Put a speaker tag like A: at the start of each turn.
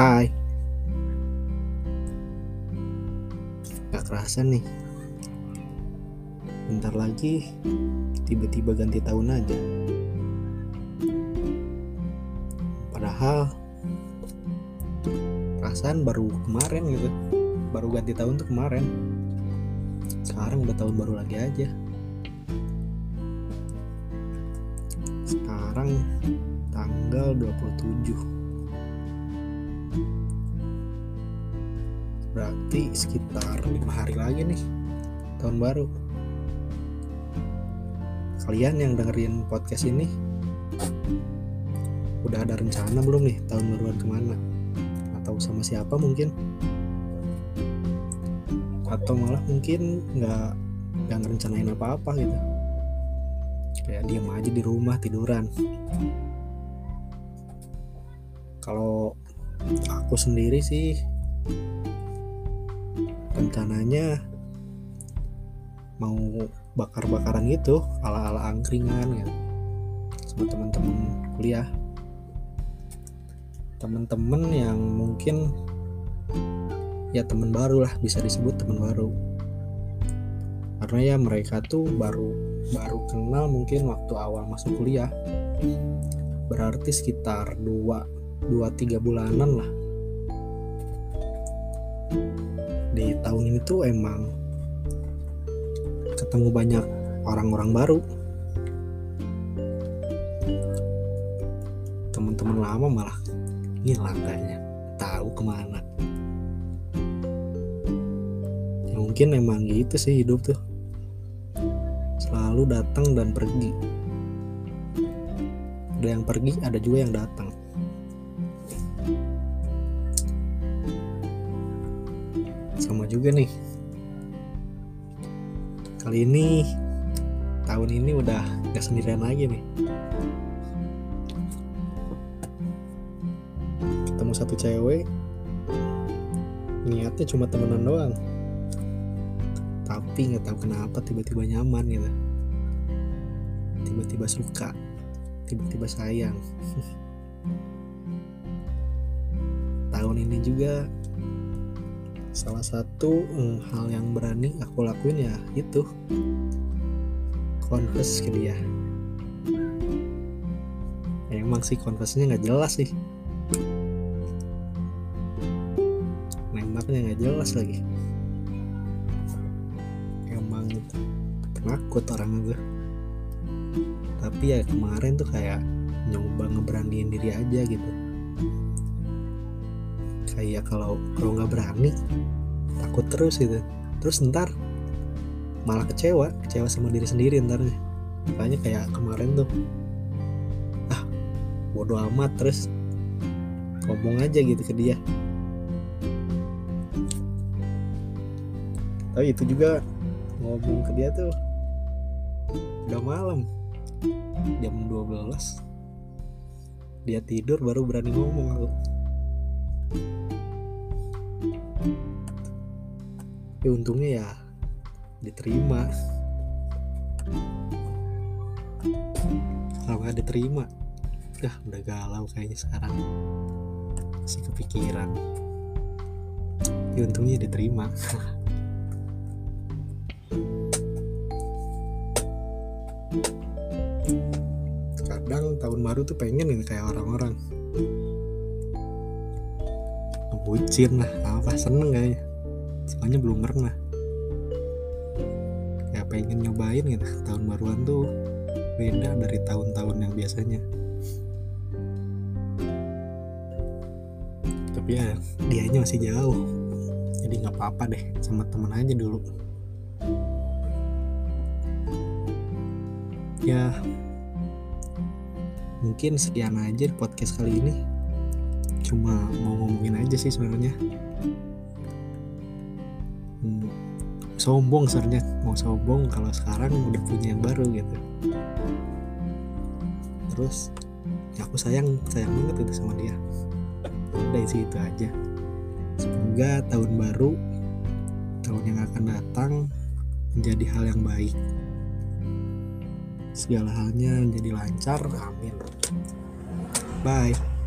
A: Hai. Gak kerasa nih. Bentar lagi Tiba-tiba ganti tahun aja. Padahal Perasaan baru kemarin gitu. Baru ganti tahun tuh kemarin. Sekarang udah tahun baru lagi aja. Sekarang tanggal 27 berarti sekitar lima hari lagi nih tahun baru. Kalian yang dengerin podcast ini udah ada rencana belum nih tahun baruan ke mana? Atau sama siapa mungkin? Atau malah mungkin nggak nggak ngerencanain apa-apa gitu. Kayak diam aja di rumah tiduran. Kalau aku sendiri sih rencananya mau bakar-bakaran gitu ala-ala angkringan gitu sama teman-teman kuliah. Teman-teman yang mungkin ya teman baru lah bisa disebut teman baru. Karena ya mereka tuh baru baru kenal mungkin waktu awal masuk kuliah. Berarti sekitar 2 2 3 bulanan lah. Di tahun ini tuh emang ketemu banyak orang-orang baru. Teman-teman lama malah ngilang kayaknya. Tahu ke mana. Ya mungkin emang gitu sih hidup tuh. Selalu datang dan pergi. Ada yang pergi ada juga yang datang sama juga nih. Kali ini tahun ini udah gak sendirian lagi nih. Ketemu satu cewek niatnya cuma temenan doang. Tapi nggak tahu kenapa tiba-tiba nyaman gitu. Tiba-tiba suka tiba-tiba sayang. Tahun ini juga salah satu mm, hal yang berani aku lakuin ya itu. Confess ke dia. Emang sih confessnya nggak jelas sih. Nembaknya nggak jelas lagi. Emang penakut orang gue. Tapi ya kemarin tuh kayak nyoba ngeberaniin diri aja gitu kayak kalau kalau nggak berani takut terus gitu. Terus ntar malah kecewa kecewa sama diri sendiri ntarnya makanya kayak kemarin tuh ah bodoh amat terus ngomong aja gitu ke dia. Tapi itu juga ngomong ke dia tuh udah malam jam 12 dia tidur baru berani ngomong aku tapi untungnya ya diterima. Kalau nggak diterima dah udah galau kayaknya sekarang. Masih kepikiran. Tapi untungnya diterima. Kadang tahun baru tuh pengen nih kayak orang-orang ngebucin lah apa seneng kayaknya. Soalnya belum pernah. Ya pengen nyobain gitu. Tahun baruan tuh beda dari tahun-tahun yang biasanya. Tapi ya dianya masih jauh. Jadi nggak apa-apa deh sama temen aja dulu. Ya mungkin sekian aja podcast kali ini cuma mau ngomongin aja sih sebenarnya. Hmm, sombong sebenarnya mau sombong kalau sekarang udah punya yang baru gitu. Terus ya aku sayang sayang banget itu sama dia. Udah sih itu aja. Semoga tahun baru tahun yang akan datang menjadi hal yang baik. Segala halnya jadi lancar amin. Bye